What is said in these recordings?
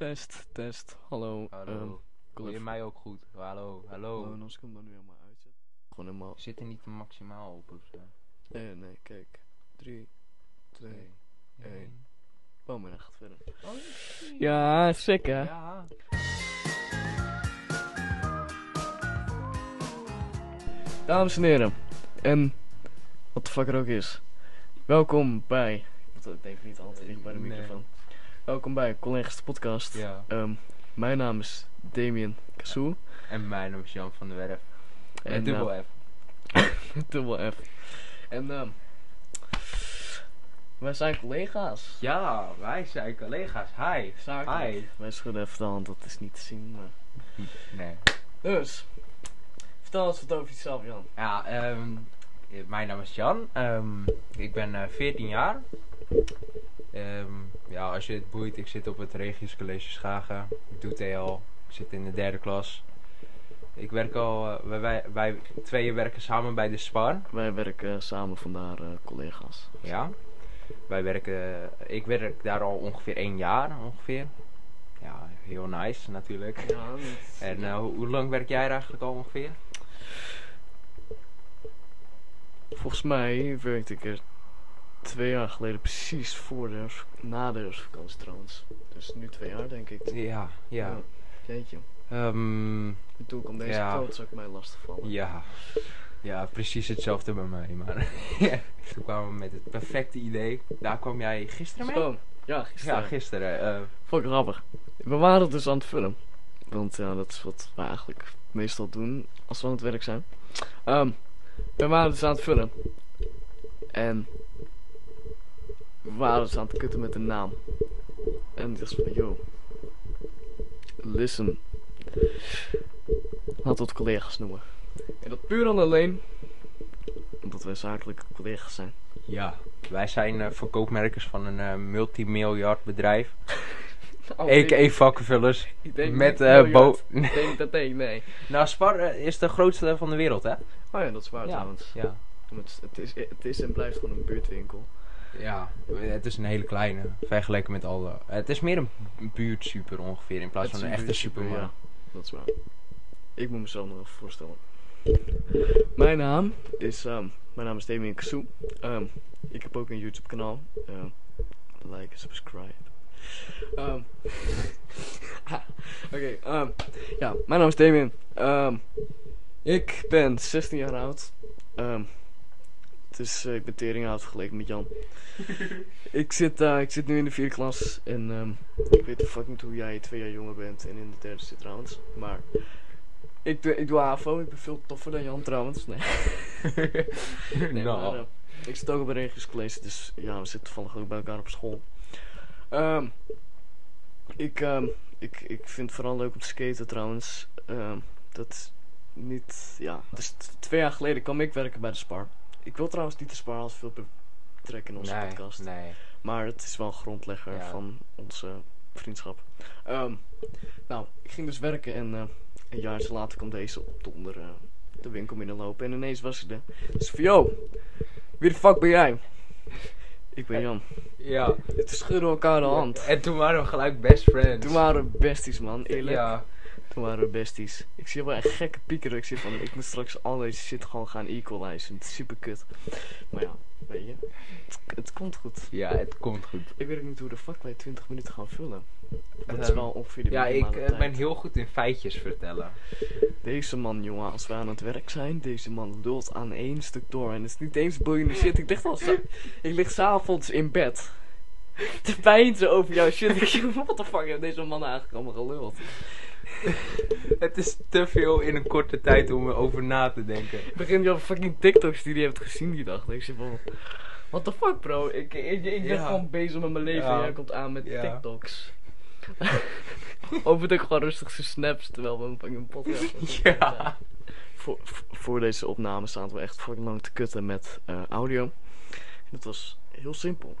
Test, test. Hallo. Hallo. ehm, ik Hoor je mij ook goed? Hallo, hallo. Oh, ik hem dan nu helemaal uitzet. Gewoon helemaal. Zit er niet maximaal op of zo? Nee, nee, kijk. 3, 2, Nee. één. Boom en gaat verder. Oh, Ja, zeker. ja. Dames en heren. En wat de fuck er ook is. Welkom bij. Ik denk niet altijd dicht bij de Nee. Welkom bij Collega's de podcast. Ja. Ehm, mijn naam is Damien Kassou. En mijn naam is Jan van der Werf. En En, dubbel eh, F. Dubbel F. En ehm wij zijn collega's. Ja, wij zijn collega's. Hi. Zakelijk. Hi. Wij schudden even de hand, dat is niet te zien. Maar... Nee. Dus, vertel eens wat over jezelf, Jan. Ja, ehm, eh, mijn naam is Jan. Ehm, ik ben eh 14 jaar. Ehm, ja, als je het boeit, ik zit op het Regius College Schagen. Ik doe TL. Ik zit in de derde klas. Ik werk al, eh, wij, wij, tweeën werken samen bij de SPAR. Wij werken samen, vandaar eh, collega's. Ja. Wij werken, ik werk daar al ongeveer één jaar ongeveer. Ja, heel nice natuurlijk. Ja, En eh, hoe, hoe lang werk jij er eigenlijk al ongeveer? Volgens mij werkte ik er twee jaar geleden precies voor de na de herfstvakantie trouwens. Dus nu twee jaar denk ik. Ja, ja. Jeetje. Ehm, En toen kwam deze Ja. ik mij lastig vallen. ja. Ja, precies hetzelfde bij mij. Maar toen kwamen we met het perfecte idee. Daar kwam jij gisteren mee? Zo, ja, gisteren. Ja, gisteren. eh, Vond ik grappig. We waren dus aan het vullen. Want ja, dat is wat we eigenlijk meestal doen als we aan het werk zijn. Ehm, we waren dus aan het vullen. En we waren dus aan het kutten met een naam. En ik dacht van, yo, listen. Laten we het collega's noemen. En dat puur en alleen omdat wij zakelijke collega's zijn. ja, wij zijn eh, verkoopmerkers van een eh, multimiljard bedrijf. Oh, A.k.a. vakkenvullers. ik denk met, miljard. bo- Ik denk dat nee, nee. Nou, Spar eh, is de grootste van de wereld, hè? Oh ja, dat is waar ja. trouwens. Ja. Het, het, is, het is en blijft gewoon een buurtwinkel. Ja, het is een hele kleine vergeleken met alle. Het is meer een buurtsuper ongeveer in plaats van een echte supermarkt. Ja, dat is waar. Ik moet mezelf nog even voorstellen. Mijn naam is, ehm, mijn naam is Damien Kassou. Ehm, ik heb ook een YouTube kanaal. Ehm, like en subscribe. Ah, Oké, ehm, ja, mijn naam is Damien. Ehm, ik ben 16 jaar oud. Eh, ik ben tering oud vergeleken met Jan. ik, zit, ik zit nu in de vierde klas en ik weet de fuck niet hoe jij twee jaar jonger bent en in de derde zit trouwens. Maar ik doe, ik doe AVO, ik ben veel toffer dan Jan trouwens. Nee, nee Nou. maar, eh, ik zit ook op een Regis College, dus ja, we zitten toevallig ook bij elkaar op school. Ehm, ik, ehm, ik, ik vind het vooral leuk om te skaten trouwens. Ehm, dat niet, ja. Dus twee jaar geleden kwam ik werken bij de Spar. Ik wil trouwens niet de Spar als veel betrekken in onze nee, podcast. nee. Maar het is wel een grondlegger Ja. van onze vriendschap. Ehm, nou, ik ging dus werken en eh, een jaar later kwam deze op onder eh, de winkel binnenlopen. En ineens was hij er. Dus van, yo, wie de fuck ben jij? Ik ben Jan. Ja. Toen schudden we elkaar de hand. En toen waren we gelijk best friends. Toen waren we besties, man. Eerlijk. Ja. Toen waren we besties. Ik zie wel echt gekke piekeren. Ik zie van, ik moet straks al deze shit gewoon gaan equalizen. Het is super kut. Maar ja, weet je. Het, het komt goed. Ja, het komt goed. Ik weet ook niet hoe de fuck wij 20 minuten gaan vullen. Dat is Ehm, wel ongeveer de Ja, ik eh, tijd. ben heel goed in feitjes vertellen. Deze man, jongen, als wij aan het werk zijn, deze man lult aan één stuk door. En het is niet eens boeiende shit. Ik lig, al ik lig s'avonds in bed. Te pijnzen over jouw shit. Ik denk, wat de fuck heeft deze man eigenlijk allemaal geluld? Het is te veel in een korte tijd om erover na te denken. Ik begin jouw fucking TikToks die hij heeft gezien die dag. Ik zeg van, what the fuck bro? Ik, ik, ik ben Ja. gewoon bezig met mijn leven Ja. en jij komt aan met Ja. TikToks. Over ik gewoon rustig zijn snaps terwijl we een fucking podcast Ja. voor, voor- voor deze opname staan we echt fucking lang te kutten met eh, audio. En dat was heel simpel.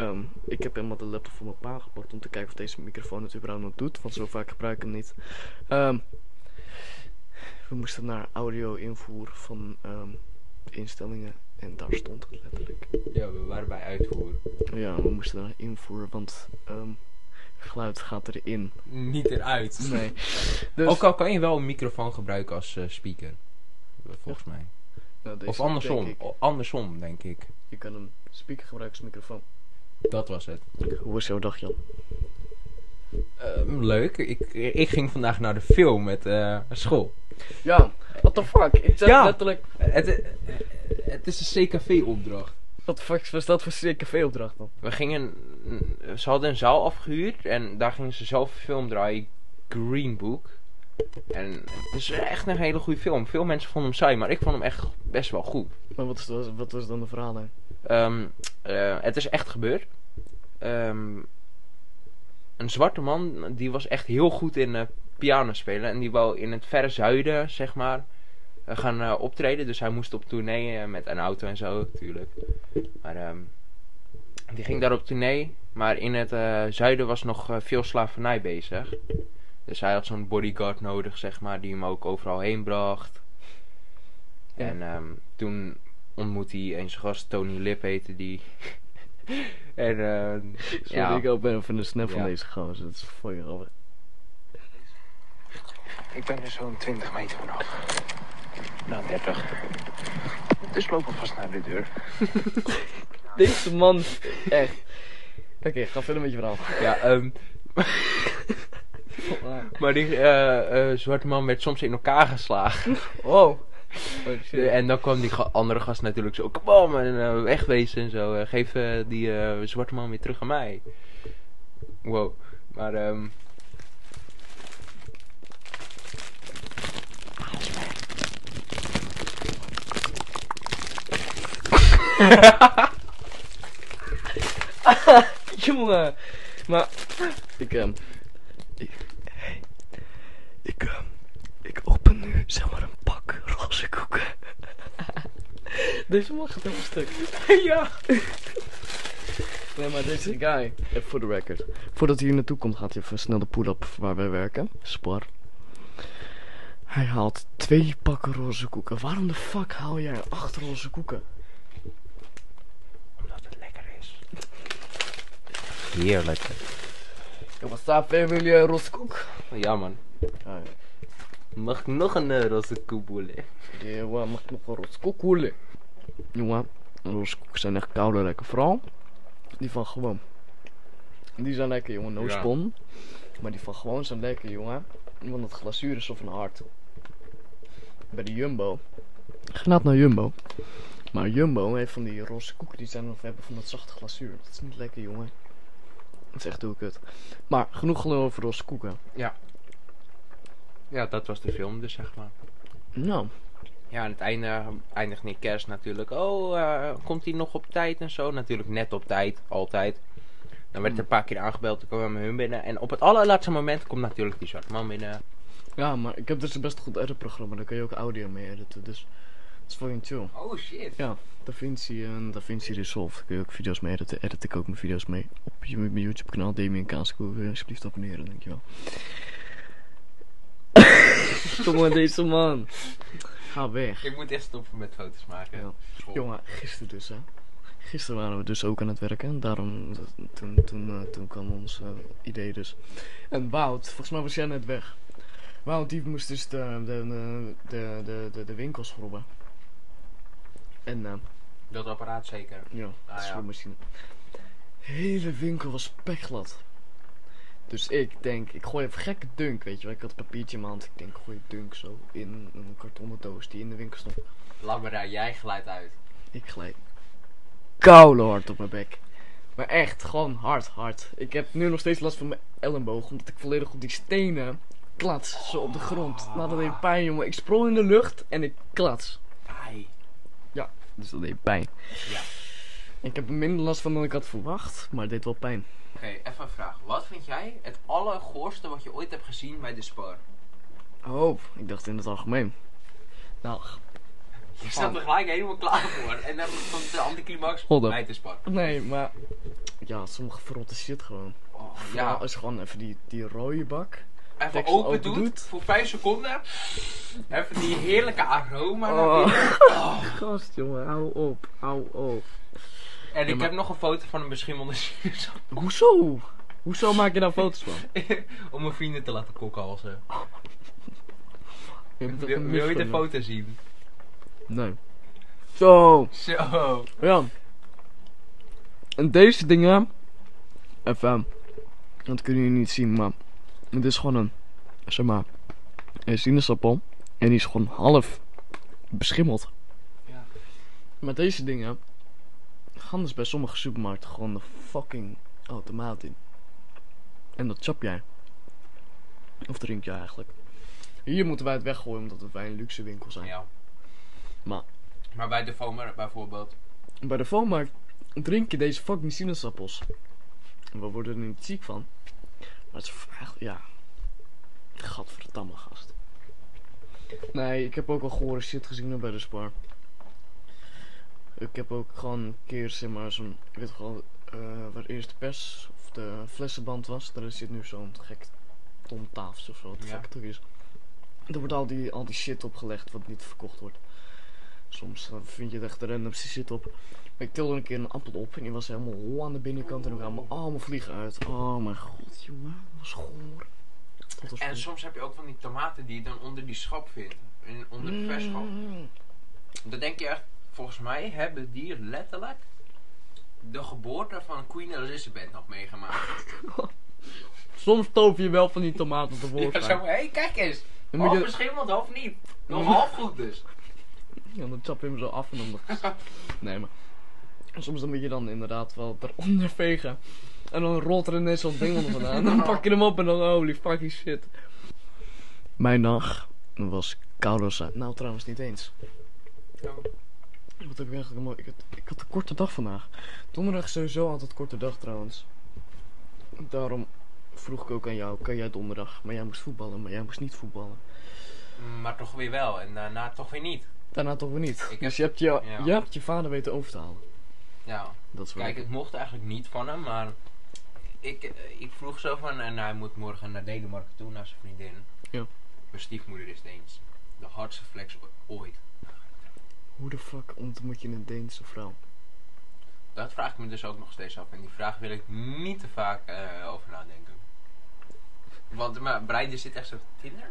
Ehm, ik heb helemaal de laptop van mijn pa gepakt om te kijken of deze microfoon het überhaupt nog doet. Want zo vaak gebruik ik hem niet. Ehm, we moesten naar audio invoer van ehm, instellingen. En daar stond het letterlijk. Ja, we waren bij uitvoer. Ja, we moesten naar invoer, want geluid gaat erin. Niet eruit. Nee. Dus, Ook al kan je wel een microfoon gebruiken als eh, speaker. Volgens mij. nou, Of andersom. denk Andersom, denk ik. Je kan een speaker gebruiken als microfoon. Dat was het. Hoe was jouw dag, Jan? Ehm, leuk. Ik, ik ging vandaag naar de film met eh, school. Ja, what the fuck? Ik zeg Ja. letterlijk... Het, eh, het is een CKV-opdracht. Wat de fuck was dat voor CKV-opdracht dan? We gingen... Ze hadden een zaal afgehuurd en daar gingen ze zelf een film draaien. Green Book. En het is echt een hele goede film. Veel mensen vonden hem saai, maar ik vond hem echt best wel goed. Maar wat, is, wat, was dan de verhaallijn? Ehm, eh, het is echt gebeurd. Ehm, een zwarte man, die was echt heel goed in eh, piano spelen. En die wou in het verre zuiden, zeg maar, eh, gaan optreden. Dus hij moest op tournee met een auto en zo, natuurlijk. Maar ehm, die ging daar op tournee. Maar in het zuiden was nog veel slavernij bezig. Dus hij had zo'n bodyguard nodig, zeg maar, die hem ook overal heen bracht. Ja. En toen ontmoet hij een zijn gast, Tony Lip heette die. en ehm, Sorry, ja, ik ook ben even een snap van Ja. deze gozer. Dat is fucking grappig. Ik ben er zo'n 20 meter vanaf. Nou, 30. Dus loop alvast naar de deur. Deze man, echt. Oké, ga verder met je verhaal. ja ehm, maar die eh, eh, zwarte man werd soms in elkaar geslagen. Wow. Oh, shit. en dan kwam die ga- andere gast natuurlijk zo, kom op, en wegwezen en zo. eh, geef eh, die eh, zwarte man weer terug aan mij. Wow. Maar ehm Jongen. Maar, ik, ehm, ik, hey, ik, ehm, ik open nu, zeg maar, een pak roze koeken. Deze man gaat helemaal stuk. ja. Nee, maar deze guy, even voor de record. Voordat hij hier naartoe komt, gaat hij even snel de pull-up waar wij werken. Spar. Hij haalt twee pakken roze koeken. Waarom de fuck haal jij acht roze koeken? Omdat het lekker is. Heerlijk. Wat staat family een roze koek? Ja man. Ah, ja. Mag ik nog een uh, roze koeboele? Ja, wat mag ik nog een roze koek hoelen? Jongen, roze koeken zijn echt koude lekker. Vooral die van gewoon. Die zijn lekker, jongen. No Ja. spon. Maar die van gewoon zijn lekker, jongen. Want het glazuur is of een hart. Bij de Jumbo. Ga naar Jumbo. Maar Jumbo heeft van die roze koeken. Die zijn of hebben van dat zachte glazuur. Dat is niet lekker, jongen. Dat is echt heel kut. Maar genoeg gelul over roze koeken. Ja, dat was de film dus zeg maar. Nou, Ja, aan het einde eindigt Nick Kerst natuurlijk. Oh, eh, komt hij nog op tijd en zo? Natuurlijk net op tijd, altijd. Dan werd er een paar keer aangebeld, toen kwamen we hun binnen. En op het allerlaatste moment komt natuurlijk die zwarte man binnen. ja, maar ik heb dus een best goed editprogramma. Daar kun je ook audio mee editen. Dus dat is fucking chill. Oh shit. Ja, DaVinci en DaVinci Resolve. Daar kun je ook video's mee editen. Edit ik ook mijn video's mee op je- mijn YouTube kanaal Damien je alsjeblieft abonneren, dankjewel. Jongen, deze man. Ga weg. Ik moet echt stoppen met foto's maken. Ja. Jongen, gisteren dus hè. Gisteren waren we dus ook aan het werken. En daarom, toen, toen, eh, toen kwam ons eh, idee dus. En Wout, volgens mij was jij net weg. Wout, die moest dus de, de, de, de, de, de, winkel schrobben. En eh, Dat apparaat zeker. ja, Ah, de ja. hele winkel was spekglad. Dus ik denk, ik gooi even gekke dunk, weet je wel. Ik had een papiertje in mijn hand. Ik denk, ik gooi dunk zo in een kartonnen doos die in de winkel stond. Laat me daar jij geluid uit. Ik gleed koude hard op mijn bek. Maar echt, gewoon hard, hard. Ik heb nu nog steeds last van mijn elleboog, omdat ik volledig op die stenen klats, zo op de grond. Nou, dat deed pijn, jongen. Ik sprong in de lucht en ik klats. Ai. Dus dat deed pijn. Ja. Ik heb er minder last van dan ik had verwacht, maar deed wel pijn. Oké, even een vraag. Wat vind jij het allergoorste wat je ooit hebt gezien bij de spar? Oh, ik dacht in het algemeen. Nou, Je staat er gelijk helemaal klaar voor. En dan komt de anticlimax bij de spar. nee, maar... Ja, sommige verrotte shit gewoon. Oh, Ja, je gewoon even die, die rode bak... even open, open doet, doet. voor 5 seconden. Even die heerlijke aroma Oh. Oh. Gast, jongen, hou op, hou op. En ik maar- heb nog een foto van een beschimmelde sinaasappel. Hoezo? Hoezo maak je daar foto's van? Om mijn vrienden te laten kokhalzen. Je hebt toch Wil, een wil je de foto zien? Nee. Zo. Zo. Ja. En deze dingen. Even. Dat kunnen jullie niet zien, maar. Het is gewoon een. Zeg maar. Een sinaasappel. En die is gewoon half beschimmeld. Ja. Maar deze dingen. Dus bij sommige supermarkten gewoon de fucking automaat in. En dat chap jij. Of drink je eigenlijk. Hier moeten wij het weggooien omdat wij een luxe winkel zijn. Ja. Maar- Maar bij de Fomer bijvoorbeeld. Bij de Volmarkt drink je deze fucking sinaasappels. We worden er niet ziek van. Maar het is echt, ja. Gadverdamme gast. Nee, ik heb ook al gore shit gezien bij de Spar. Ik heb ook gewoon een keer, zeg maar, zo'n, ik weet wel, eh waar eerst de pers of de flessenband was. Daar zit nu zo'n gek tomtafels of zo, wat Ja. is. Er wordt al die, al die shit opgelegd wat niet verkocht wordt. Soms eh, vind je het echt randomste shit op. Maar ik tilde een keer een appel op en die was helemaal hol aan de binnenkant en er kwamen allemaal vliegen uit. Oh mijn god, jongen. Dat was goor. Dat was En soms heb je ook van die tomaten die je dan onder die schap vindt. In, onder de verschap. Mm. Dan denk je echt, volgens mij hebben die letterlijk de geboorte van Queen Elizabeth nog meegemaakt. Soms toop je wel van die tomaten Ja, tevoorschijn. zo, hé, kijk eens. Dan Half je, beschimmeld, half niet. Nog half goed dus. ja, dan chap je hem zo af en dan... Nee, maar... Soms dan moet je dan inderdaad wel eronder vegen. En dan rolt er ineens zo'n ding onder vandaan. Dan pak je hem op en dan holy fucking shit. Mijn dag was koud als uit. Nou, trouwens niet eens. Wat heb ik eigenlijk mooi? Ik had, ik had een korte dag vandaag. Donderdag is sowieso altijd korte dag trouwens. Daarom vroeg ik ook aan jou, kan jij donderdag? Maar jij moest voetballen, maar jij moest niet voetballen. Maar toch weer wel en daarna toch weer niet. Daarna toch weer niet. Ik dus je hebt je, ja. je hebt je vader weten over te halen. Ja, Dat is kijk, het mocht eigenlijk niet van hem, maar ik, eh, ik vroeg zo van, en hij moet morgen naar Denemarken toe, naar zijn vriendin. Ja. Mijn stiefmoeder is Deens. De hardste flex ooit. Hoe de fuck ontmoet je een Deense vrouw? Dat vraag ik me dus ook nog steeds af. En die vraag wil ik niet te vaak eh, over nadenken. Want maar Breiden zit echt zo op Tinder.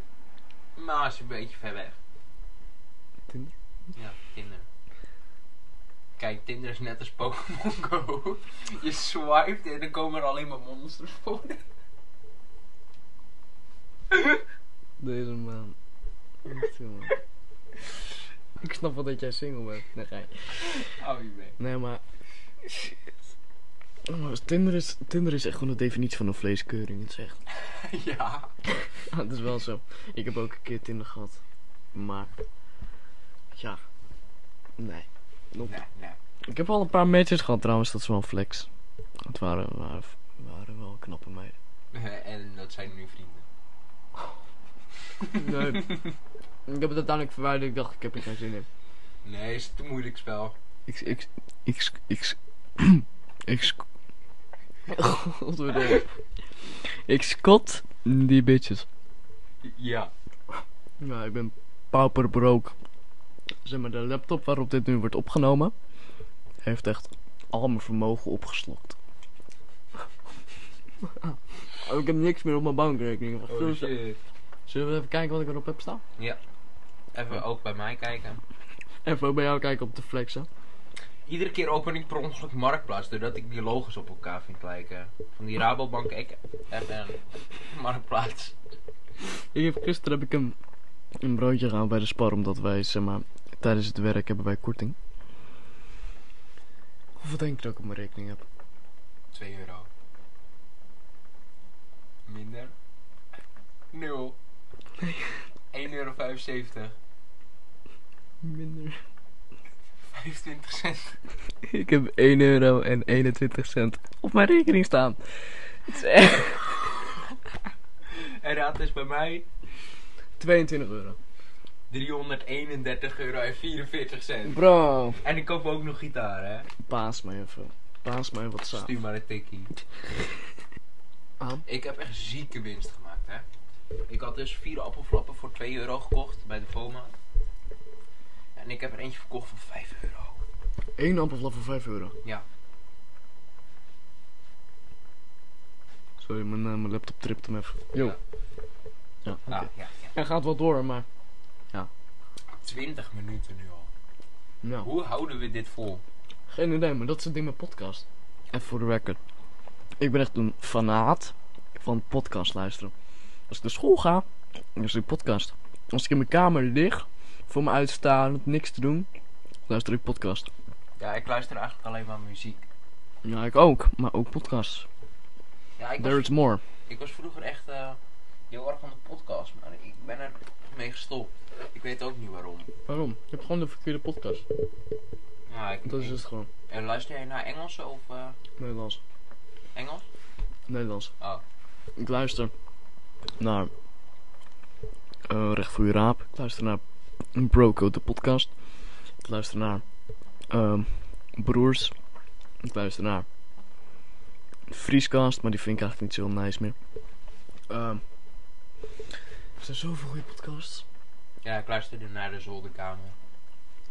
Maar is een beetje ver weg. Tinder? Ja, Tinder. Kijk, Tinder is net als Pokémon Go. Je swipet en dan komen er alleen maar monsters voor. Deze man. Echt, jongen. Ik snap wel dat jij single bent. Nee, ga je. Hou je mee. Nee, maar... Shit. Oh, Tinder, is, Tinder is echt gewoon de definitie van een vleeskeuring. Het is echt... ja. Het is wel zo. Ik heb ook een keer Tinder gehad. Maar... Ja. Nee. Nope. Nee, nee. Ik heb al een paar matches gehad trouwens. Dat is wel flex. Het waren, waren, waren wel knappe meiden. en dat zijn nu vrienden. Nee. ik heb het uiteindelijk verwijderd. Ik dacht, ik heb er geen zin in. Nee, is te moeilijk spel. Ik, ik, ik, ik, ik, Godverdomme. Ik scot die bitches. Ja. Ja, ik ben pauperbroke. Zeg maar, de laptop waarop dit nu wordt opgenomen, heeft echt al mijn vermogen opgeslokt. ik heb niks meer op mijn bankrekening. Wat Oh shit. Zullen we even kijken wat ik erop heb staan? Even ook bij mij kijken. Even bij jou kijken op de flexen. Iedere keer open ik per ongeluk Marktplaats, doordat ik die logos op elkaar vind lijken. Van die Rabobank ik heb een Marktplaats. Ik heb, gisteren heb ik een, een broodje gehaald bij de Spar, omdat wij, zeg maar, tijdens het werk hebben wij korting. Hoeveel denk je dat ik op mijn rekening heb? 2 euro. Minder. Nul. 1,75 euro. 75. Minder. 25 cent. Ik heb 1 euro en 21 cent op mijn rekening staan. Het is echt En raad is bij mij 22 euro. 331 euro en 44 cent. Bro. En ik koop ook nog gitaar, hè? Paas mij even. Paas mij wat saaf. Stuur maar een tikkie. Ik heb echt zieke winst gemaakt, hè. Ik had dus vier appelflappen voor 2 euro gekocht bij de FOMA. En ik heb er eentje verkocht voor 5 euro. Eén appelflap voor 5 euro. Ja. Sorry, mijn, eh, mijn laptop tript hem even. Yo. Ja. Ja, oké. Ah, ja, ja. Hij gaat wel door, maar... 20 minuten nu al. Nou, Hoe houden we dit vol? geen idee, maar dat is het ding met podcast. Even voor de record. Ik ben echt een fanaat van podcast luisteren. Als ik naar school ga, luister ik podcast. Als ik in mijn kamer lig, voor me uitstaan, niks te doen, luister ik podcast. Ja, ik luister eigenlijk alleen maar muziek. Ja, ik ook, maar ook podcasts. Ja, ik There was, is more. ik was vroeger echt eh, heel erg van de podcast, maar ik ben er mee gestopt. Ik weet ook niet waarom. Waarom? Je hebt gewoon de verkeerde podcast. Ja, ik, Dat is het gewoon. En luister jij naar Engelse of eh, Nederlands. Engels? Nederlands. Oh, Ik luister naar eh, Recht voor je Raap. Ik luister naar Broco, de podcast. Ik luister naar ehm, Broers. Ik luister naar Vrieskast, maar die vind ik eigenlijk niet zo nice meer. Ehm, er zijn zoveel goede podcasts. ja, ik luisterde naar de zolderkamer.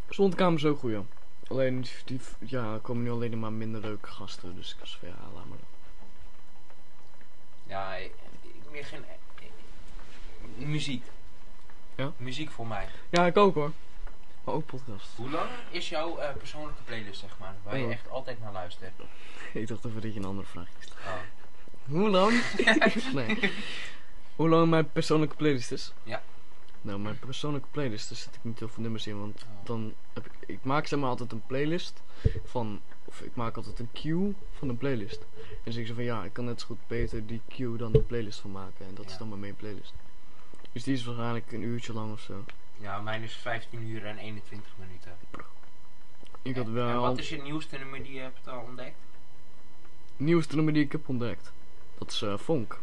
Zondkamer is ook goed, ja. Alleen, die, ja, er komen nu alleen maar minder leuke gasten. Dus ik was van, ja, laat maar dan. Ja, ik, ik meer geen... eh, muziek. Ja? Muziek voor mij. Ja, ik ook hoor. Maar ook podcast. Hoe lang is jouw eh, persoonlijke playlist, zeg maar, waar je Oh. echt altijd naar luistert? Ik dacht even dat je een andere vraag is. Oh. Hoe lang? nee. Hoe lang mijn persoonlijke playlist is? Ja. Nou, mijn persoonlijke playlist, daar zit ik niet heel veel nummers in, want Oh. dan heb ik, ik maak zeg maar altijd een playlist van, of ik maak altijd een queue van een playlist. En dan zeg ik zo van, ja, ik kan net zo goed beter die queue dan een playlist van maken. En dat is dan mijn main playlist. Dus die is waarschijnlijk een uurtje lang of zo. Ja, mijn is 15 uur en 21 minuten. Ik had En- wel En wat is je nieuwste nummer die je hebt al ontdekt? nieuwste nummer die ik heb ontdekt. Dat is eh Fonk.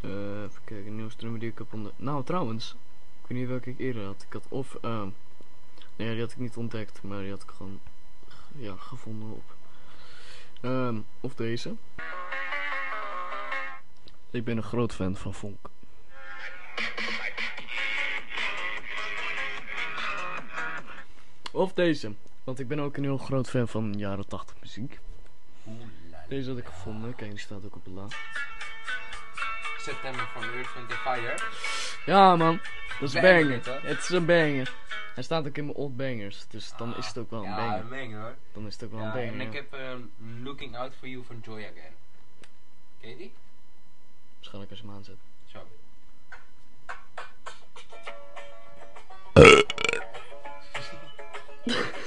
Eh, even kijken, nieuwste nummer die ik heb ontdekt. Nou, trouwens, ik weet niet welke ik eerder had. Ik had of, ehm nee, die had ik niet ontdekt, maar die had ik gewoon, ja, gevonden op. Ehm, of deze. Ik ben een groot fan van Fonk. Of deze, want ik ben ook een heel groot fan van jaren 80 muziek. Deze had ik gevonden. Kijk, die staat ook op de la. September van Earth, Wind Fire. Ja, man. Dat is een Banger banger. dit, hoor. Het is een banger. Hij staat ook in mijn old bangers. Dus dan is het ook wel een ja, banger. een banger hoor. Dan is het ook wel Ja, een banger. en ik heb eh, Looking Out For You van Joy Again. Ken je die? Waarschijnlijk als je hem aanzet. Zo.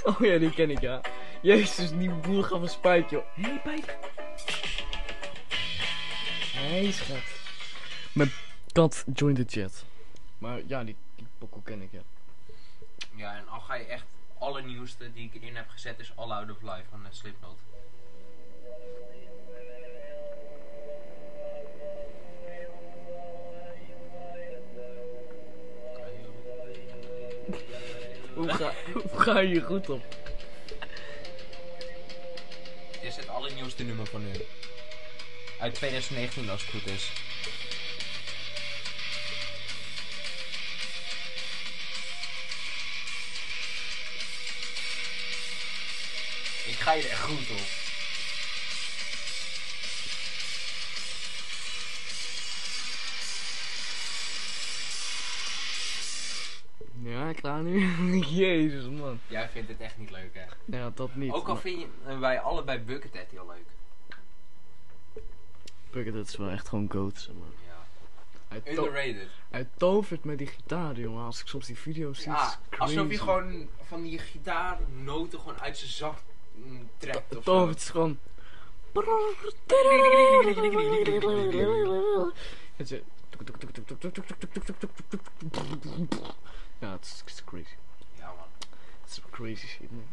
Oh ja, die ken ik, ja. Jezus, die boer gaf een spuit, joh. Hé, hey, bijt. Hij schat. Mijn kat joined the chat. Maar ja, die, die ken ik, ja. Ja, en al ga je echt alle nieuwste die ik erin heb gezet is All Out of Life van uh, Slipknot. Hoe ga, hoe ga je hier goed op? Dit is het allernieuwste nummer van hun. Uit 2019 als het goed is. Ga je er echt goed op. Ja, klaar nu? Jezus, man. Jij vindt het echt niet leuk hè? Ja, dat niet. Ook al maar vind je wij allebei Buckethead heel leuk. Buckethead is wel echt gewoon goat, zeg maar. Ja. Hij, Underrated. hij tovert met die gitaar, jongen. Als ik soms die video's zie, Ja, alsof je crazy. gewoon van die gitaarnoten gewoon uit zijn zak trekt of zo. Tovert is gewoon... Het. Ja, het is, het is crazy. Ja man. Het is crazy shit, man.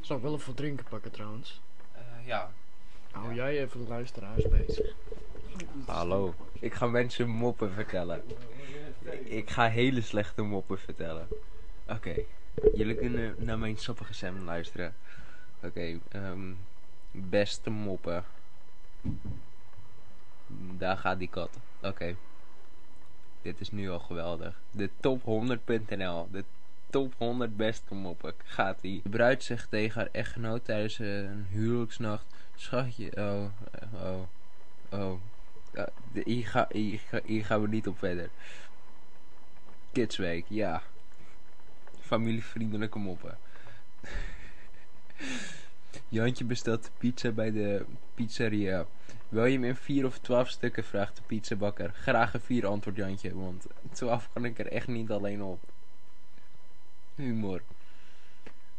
Zou ik wel even wat drinken pakken, trouwens. Eh, ja. Hou Ja. jij even de luisteraars bezig. Hallo. Ik ga mensen moppen vertellen. Ik ga hele slechte moppen vertellen. Oké. Jullie kunnen naar mijn sappige stem luisteren. Oké. ehm, beste moppen. Daar gaat die kat. Oké. Dit is nu al geweldig. De top 100.nl. De top 100 beste moppen. Gaat ie. De bruid zegt tegen haar echtgenoot tijdens een huwelijksnacht. Schatje, oh, oh. Oh. De, hier, ga, hier, ga- hier gaan we niet op verder. Kidsweek, ja. Familievriendelijke moppen. Jantje bestelt pizza bij de pizzeria. Wil je hem in 4 of 12 stukken, vraagt de pizzabakker. Graag een 4 antwoord Jantje, want 12 kan ik er echt niet alleen op. Humor.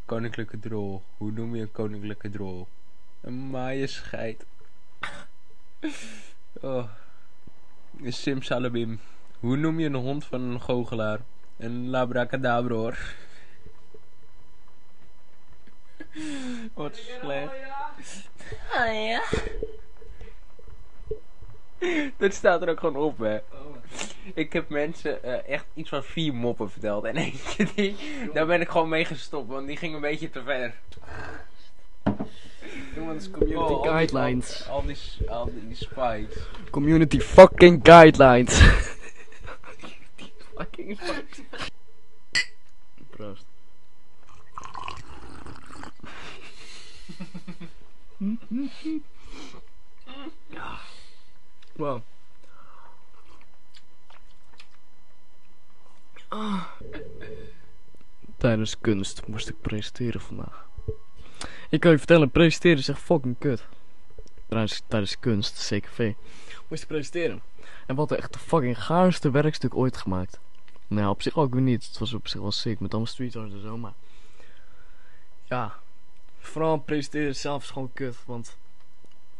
Koninklijke drol. Hoe noem je een koninklijke drol? Een maaie scheid. Oh. Simsalabim. Hoe noem je een hond van een goochelaar? Een labracadabra hoor. Wat slecht. Ah ja. Dat staat er ook gewoon op, hè. Ik heb mensen eh, echt iets van vier moppen verteld. En eentje die, daar ben ik gewoon mee gestopt, want die ging een beetje te ver. Jongens, community Oh, al die- guidelines. Al, die, al die spikes. Community fucking guidelines. fucking spikes. Proost. Wow. Tijdens kunst moest ik presenteren vandaag. Ik kan je vertellen, presenteren is echt fucking kut. Trouwens, tijdens kunst, CKV, moest ik presenteren. En wat echt de fucking gaarste werkstuk ooit gemaakt. Nou, op zich ook weer niet. Het was op zich wel sick met allemaal street art en zo, maar... Ja, vooral presenteren zelf is gewoon kut, want...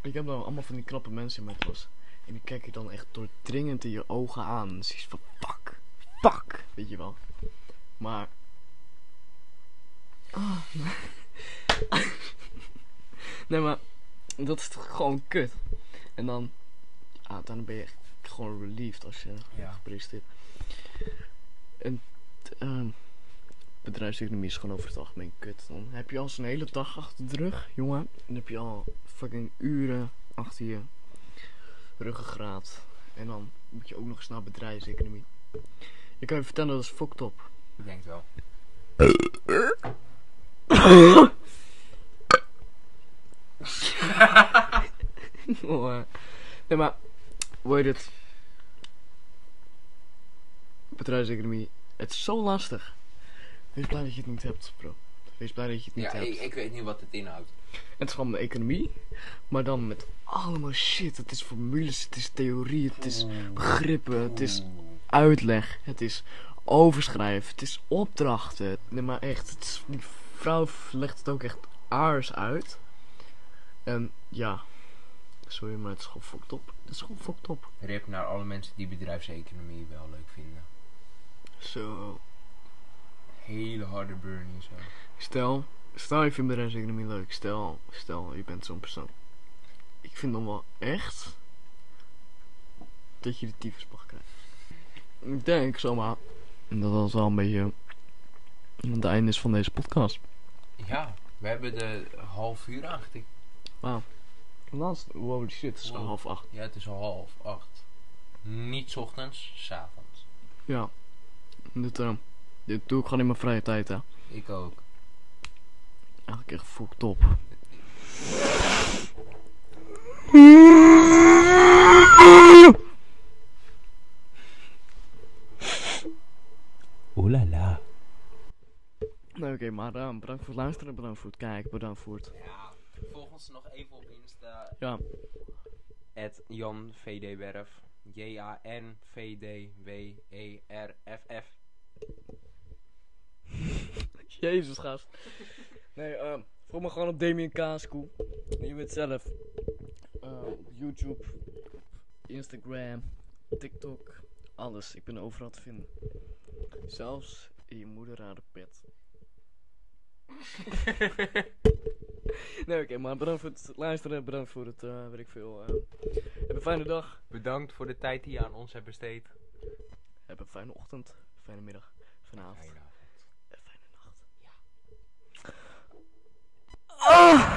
Ik heb dan allemaal van die knappe mensen in mijn klas. En die kijken je dan echt doordringend in je ogen aan. En je van, fuck, fuck, weet je wel. Maar... Ah, nee, maar dat is toch gewoon kut. En dan, ja, dan ben je echt gewoon relieved als je Ja. gepresenteerd. En ehm, bedrijfseconomie is gewoon over het algemeen kut. Dan heb je al zo'n hele dag achter de rug, jongen. Dan heb je al fucking uren achter je ruggengraat. En dan moet je ook nog eens naar bedrijfseconomie. Ik kan je vertellen, dat is fucked up. Ik denk wel. Oh, nee, maar, hoe heet het? Bedrijfseconomie, het is zo lastig. Wees blij dat je het niet hebt, bro. Wees blij dat je het niet Ja, hebt. ik, ik weet niet wat het inhoudt. Het is gewoon de economie, maar dan met allemaal shit. Het is formules, het is theorie, het is begrippen, het is uitleg, het is overschrijven, het is opdrachten. Nee, maar echt, het is, die vrouw legt het ook echt aars uit. En ja, sorry, maar het is gewoon fucked op. Het is gewoon fucked op. Rip naar alle mensen die bedrijfseconomie wel leuk vinden. Zo, Hele harde burning zo. stel, stel je vindt bedrijfseconomie leuk. Stel, stel, je bent zo'n persoon. Ik vind dan wel echt dat je de tyfus mag krijgen. Ik denk zomaar dat dat wel een beetje het einde is van deze podcast. Ja, we hebben de half uur aangetikt. Laatst, holy shit, het is Wow. half acht. Ja, het is al half acht. Niet ochtends, 's avonds. Ja. Dit, eh, dit doe ik gewoon in mijn vrije tijd, hè. Ik ook. Eigenlijk echt fucked op. Oelala. Nou, oké, maar eh, bedankt voor het luisteren, bedankt voor het kijken, bedankt voor het... Ja, volg ons nog even op Insta. Ja, At Jan VD-werf. J-A-N-V-D-W-E-R-F-F. jezus gast. Nee, eh, volg me gewoon op Damien Kaaskoe. Je weet zelf. Eh, op YouTube, Instagram, TikTok, alles. Ik ben overal te vinden. Zelfs in je moeder aan de pet. nee, oké, maar bedankt voor het luisteren, bedankt voor het, eh weet ik veel. eh heb een fijne dag, Bedankt voor de tijd die je aan ons hebt besteed. heb een fijne ochtend, fijne middag, fijne Oh.